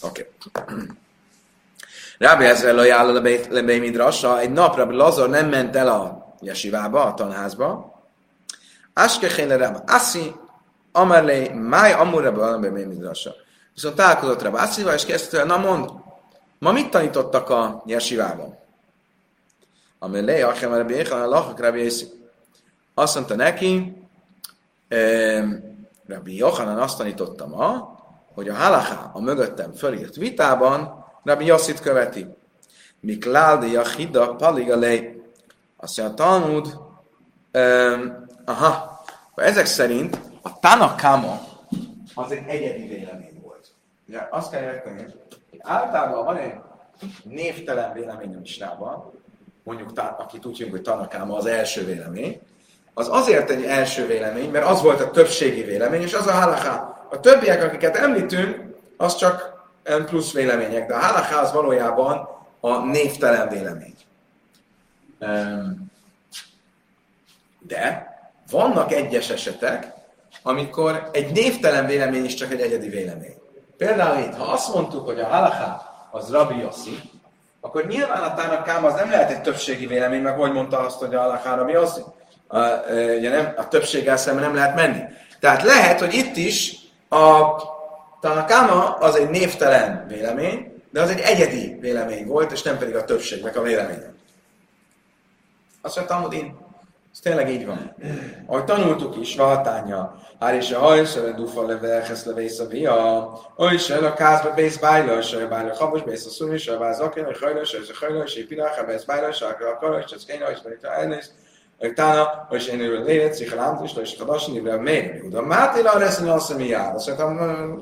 Oké. Okay. Rábi ezzel ajánló lebei midrasa, egy nap Rabbi Lazar nem ment el a jesivába, a tanházba. Askechéle Rabbi Assi, Amarlei, Máj Amur Rabbi lebei midrasa. Viszont találkozott Rabbi Asszival, és kezdte na mond, ma mit tanítottak a jesivában? Amarlei, Achem Rabbi Échan, Lachak Eszi. Azt mondta neki, Rabbi Johanan azt tanította ma, hogy a halaká a mögöttem fölírt vitában Rabbi Yossit követi. Miklál de Yachida Paligalei. Azt mondja, a Talmud, um, aha, ezek szerint a Tanakama az egy egyedi vélemény volt. Ugye azt kell érteni, hogy általában van egy névtelen vélemény a misnában, mondjuk, akit hívjuk, hogy Tanakama az első vélemény, az azért egy első vélemény, mert az volt a többségi vélemény, és az a halaká. A többiek, akiket említünk, az csak plusz vélemények, de a halaká az valójában a névtelen vélemény. De vannak egyes esetek, amikor egy névtelen vélemény is csak egy egyedi vélemény. Például itt, ha azt mondtuk, hogy a halaká az Rabbi Yossi, akkor nyilván a Tánakám az nem lehet egy többségi vélemény, meg hogy mondta azt, hogy a halaká Rabbi Yossi. A, ugye nem, a többséggel szemben nem lehet menni. Tehát lehet, hogy itt is a Tanakama az egy névtelen vélemény, de az egy egyedi vélemény volt, és nem pedig a többségnek a véleménye. Azt mondja, Talmud, én, ez tényleg így van. Ahogy tanultuk is, Valtánya, Hár és a hajsere dufa levelhez levész a via, se a kázba bész bájla, se bájla habos bész a szumi, se a báz akén, a hajla, se hajla, se a pirach, bész bájla, a kara, se a szkéna, se a elnész, Tána, és én őről lélet, szichalám, és és hadasin, mivel még Uda Mátila lesz, azt hiszem, jár. Azt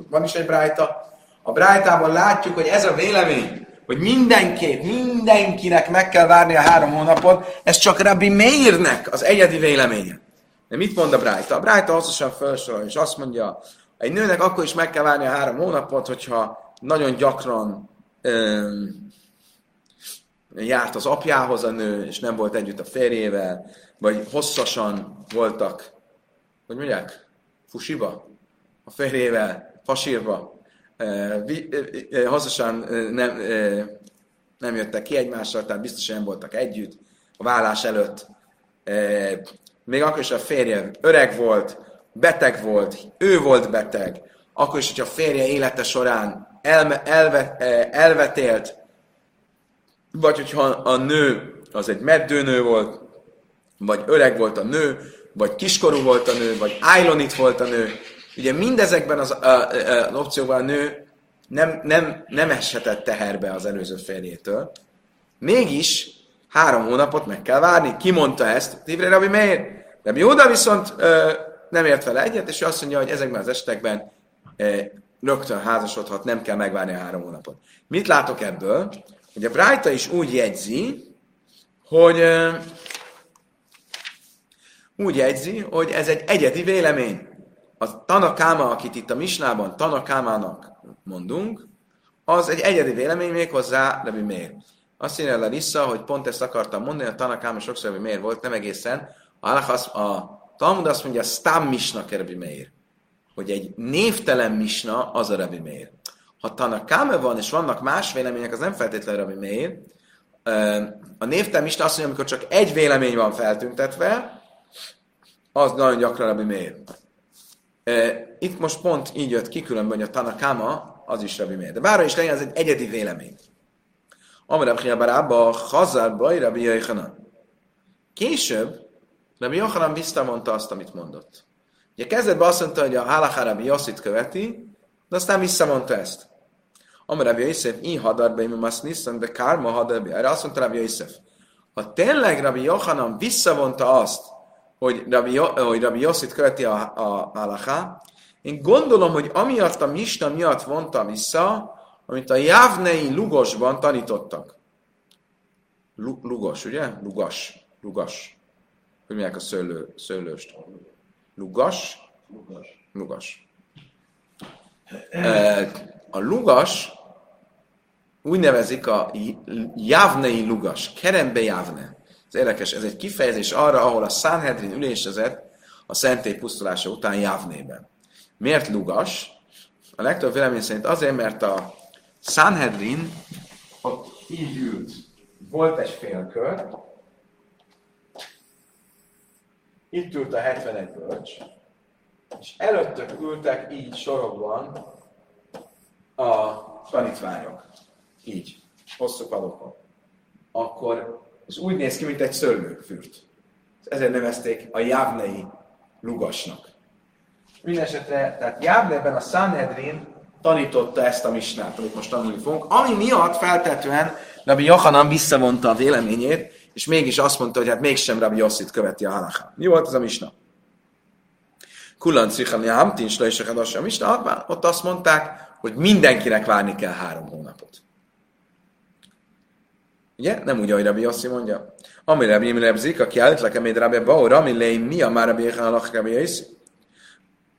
van is egy brájta. A brájtában látjuk, hogy ez a vélemény, hogy mindenképp, mindenkinek meg kell várni a három hónapot, ez csak Rabbi Meirnek az egyedi véleménye. De mit mond a Brájta? A Brájta hosszasan felsorol, és azt mondja, egy nőnek akkor is meg kell várni a három hónapot, hogyha nagyon gyakran öm, járt az apjához a nő, és nem volt együtt a férjével, vagy hosszasan voltak, hogy mondják, fusiba, a férjével, fasírba, hosszasan nem, nem jöttek ki egymással, tehát biztosan nem voltak együtt a vállás előtt. Még akkor is a férje öreg volt, beteg volt, ő volt beteg, akkor is, hogyha a férje élete során elme, elve, elvetélt, vagy hogyha a nő az egy meddőnő volt, vagy öreg volt a nő, vagy kiskorú volt a nő, vagy ájlonit volt a nő. Ugye mindezekben az, a, a, az opcióban a nő nem, nem, nem eshetett teherbe az előző férjétől. Mégis három hónapot meg kell várni. Ki mondta ezt? Tivre Rabbi Meir. Rabbi Jóda viszont ö, nem ért vele egyet, és ő azt mondja, hogy ezekben az esetekben ö, rögtön házasodhat, nem kell megvárni a három hónapot. Mit látok ebből? Hogy a Brájta is úgy jegyzi, hogy úgy jegyzi, hogy ez egy egyedi vélemény. A Tanakáma, akit itt a Misnában Tanakámának mondunk, az egy egyedi vélemény még hozzá Rabbi Mér. Azt írja Larissa, hogy pont ezt akartam mondani, a Tanakáma sokszor Rabbi Mér volt, nem egészen. A, a Talmud azt mondja, Stam Misna Rabbi Mér. Hogy egy névtelen Misna az a Rabbi Mér. Ha Tanakáma van, és vannak más vélemények, az nem feltétlenül Rabbi Mér. A névtelen Misna azt mondja, amikor csak egy vélemény van feltüntetve, az nagyon gyakran Rabbi Mér. Itt most pont így jött ki, különben, hogy a Tanakama az is Rabbi Meir. De bárra is legyen, ez egy egyedi vélemény. Amire Rabbi Barába, Hazar Baj, Rabbi Jöjjhanan. Később Rabbi Jöjjhanan visszamondta azt, amit mondott. Ugye kezdetben azt mondta, hogy a Halaká Rabbi Yossit követi, de aztán visszamondta ezt. Amire Rabbi Yosef, így hadar be, azt niszem, de kárma hadar be. Erre azt mondta Rabbi Yosef, ha tényleg Rabbi Jöjjhanan visszavonta azt, hogy Rabbi, hogy Rabbi Yossit követi a, a halaká, én gondolom, hogy amiatt a Misna miatt vonta vissza, amit a Jávnei Lugosban tanítottak. Lu, lugos, ugye? Lugas. Lugas. Hogy mondják a szőlő, szőlőst? Lugas? Lugas. Lugas. A lugas úgy nevezik a Jávnei Lugas, Kerembe Jávne. Ez érdekes, ez egy kifejezés arra, ahol a Sanhedrin ülésezett a szentély pusztulása után Jávnében. Miért lugas? A legtöbb vélemény szerint azért, mert a Sanhedrin ott így ült. Volt egy félkör, itt ült a 71 bölcs, és előttök ültek így sorokban a tanítványok. Így, hosszú padokon. Akkor ez úgy néz ki, mint egy szőlőfürt. Ezért nevezték a jávnei lugasnak. Mindenesetre, tehát Jávneben a Sanhedrin tanította ezt a misnát, amit most tanulni fogunk, ami miatt feltetően Rabbi Johanan visszavonta a véleményét, és mégis azt mondta, hogy hát mégsem Rabbi Yossit követi a halakha. Mi volt ez a misna? Kullan Cichani Hamtin, Slajse a misna, ott azt mondták, hogy mindenkinek várni kell három hónapot. Ugye? Nem úgy, ahogy Rabbi Yossi mondja. Ami Rabbi Imrebzik, aki állítlak, amit Rabbi Bau, Rami Lei, mi a már Rabbi Yechan alak Rabbi Yossi?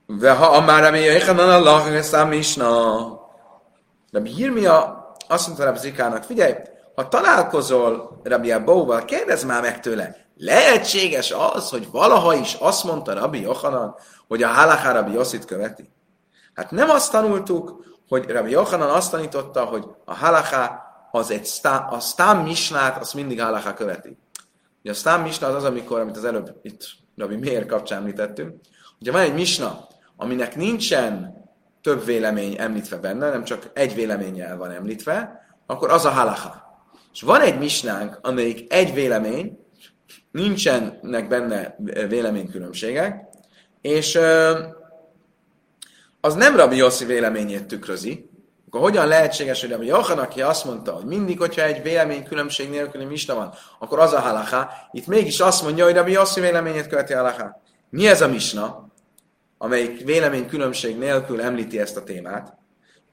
Veha amár Rabbi Yechan alak Rabbi Misna. Rabbi Yirmia azt mondta Rabbi Zikának, figyelj, ha találkozol Rabbi Bauval, kérdezz már meg tőle, lehetséges az, hogy valaha is azt mondta Rabbi Yochanan, hogy a halaká Rabbi Yossit követi? Hát nem azt tanultuk, hogy Rabbi Yochanan azt tanította, hogy a halaká az egy stá, a stám misnát, azt mindig halaká követi. Ugye a stám misna az az, amikor, amit az előbb itt Rabbi miért kapcsán említettünk, hogyha van egy misna, aminek nincsen több vélemény említve benne, nem csak egy véleménnyel van említve, akkor az a halaká. És van egy misnánk, amelyik egy vélemény, nincsenek benne véleménykülönbségek, és az nem Rabbi Yossi véleményét tükrözi, akkor hogyan lehetséges, hogy a Jochan, aki azt mondta, hogy mindig, hogyha egy vélemény különbség nélküli misna van, akkor az a halaká, itt mégis azt mondja, hogy Rabbi Yossi véleményét követi halaká. Mi ez a misna, amelyik vélemény különbség nélkül említi ezt a témát?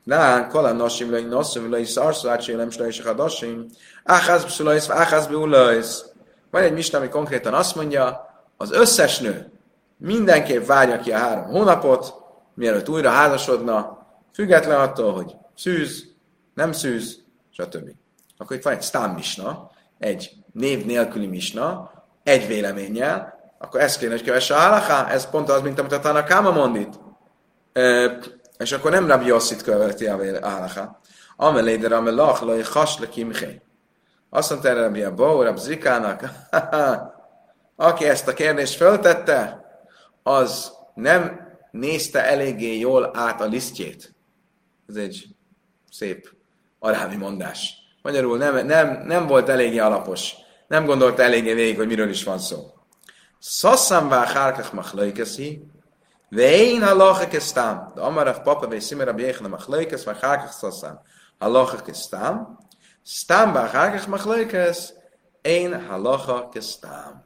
Nán, kolan nosim, lai nosim, lai szarszó, átsélem, slai se hadasim, áház bszulajsz, áház beulajsz. Van egy misna, ami konkrétan azt mondja, az összes nő mindenképp várja ki a három hónapot, mielőtt újra házasodna, független attól, hogy szűz, nem szűz, stb. Akkor itt van egy sztám misna, egy név nélküli misna, egy véleménnyel, akkor ez kéne, hogy kövesse a halaká, ez pont az, mint amit a Tanakáma mond itt. E, és akkor nem Rabbi Yosszit követi a halaká. Amelé de Ramelach, laj hasle kimché. Azt mondta erre Rabbi Abba, Rabbi Zikának, [laughs] aki ezt a kérdést föltette, az nem nézte eléggé jól át a lisztjét. Ez egy szép arábi mondás. Magyarul nem, nem, nem volt eléggé alapos. Nem gondolta eléggé végig, hogy miről is van szó. Szasszam vá hárkach machlaikeszi, Vein halacha kestam. De amarav papa ve simer rabbi yechna machlaikes, vá hárkach szasszam. Halacha kestam. Stam vá hárkach machlaikes, én halacha kestam.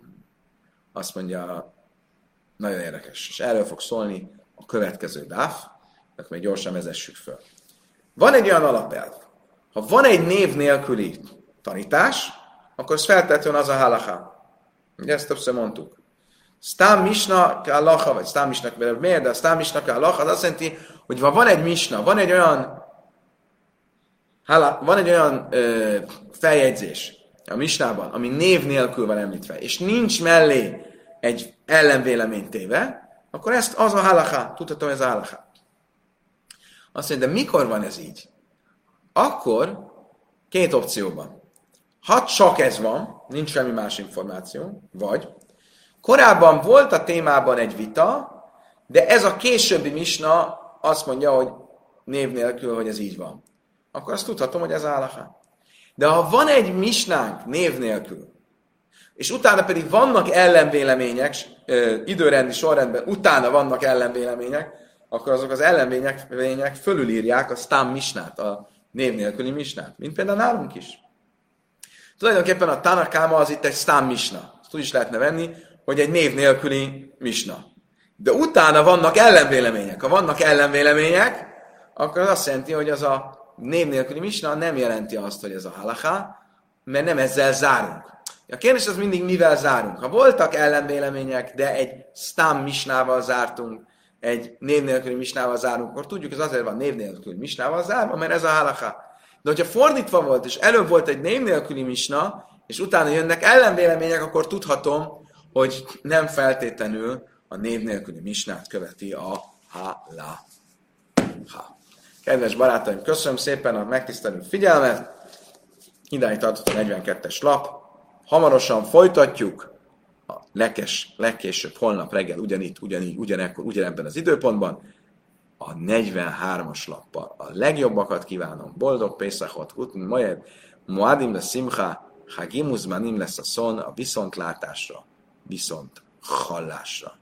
Azt mondja Nagyon érdekes. És erről fog szólni a következő dáf, akkor még gyorsan vezessük föl. Van egy olyan alapelv. Ha van egy név nélküli tanítás, akkor ez feltétlenül az a halaká. Ugye ezt többször mondtuk. Sztám misna lacha, vagy sztám misna miért, de sztám misna lacha, az azt jelenti, hogy van egy misna, van egy olyan van egy olyan ö, feljegyzés a misnában, ami név nélkül van említve, és nincs mellé egy ellenvélemény téve, akkor ezt az a halaká, tudhatom, ez a halaká. Azt mondja, de mikor van ez így? Akkor két opcióban. Ha csak ez van, nincs semmi más információ, vagy korábban volt a témában egy vita, de ez a későbbi misna azt mondja, hogy név nélkül, hogy ez így van. Akkor azt tudhatom, hogy ez állaha. De ha van egy misnánk név nélkül, és utána pedig vannak ellenvélemények, időrendi sorrendben utána vannak ellenvélemények, akkor azok az ellenvélemények fölülírják a Stam misnát, a név nélküli misnát, mint például nálunk is. Tulajdonképpen a Tanakáma az itt egy Stam misna. Ezt úgy is lehetne venni, hogy egy név nélküli misna. De utána vannak ellenvélemények. Ha vannak ellenvélemények, akkor az azt jelenti, hogy az a név nélküli misna nem jelenti azt, hogy ez a halaká, mert nem ezzel zárunk. A kérdés az mindig, mivel zárunk. Ha voltak ellenvélemények, de egy stam misnával zártunk, egy név nélküli misnával zárunk, akkor tudjuk, ez azért van név nélküli misnával zárva, mert ez a halaká. De hogyha fordítva volt, és előbb volt egy név nélküli misna, és utána jönnek ellenvélemények, akkor tudhatom, hogy nem feltétlenül a név nélküli misnát követi a ha-la. Ha. Kedves barátaim, köszönöm szépen a megtisztelő figyelmet. Idáig tartott a 42-es lap. Hamarosan folytatjuk a legkes, legkésőbb holnap reggel ugyanitt, ugyanígy, ugyanekkor, ugyanebben az időpontban a 43-as lappal. A legjobbakat kívánom, boldog Pészakot, Guten Moed, Moadim le Simcha, Hagimuzmanim lesz a szon a viszontlátásra, viszont hallásra.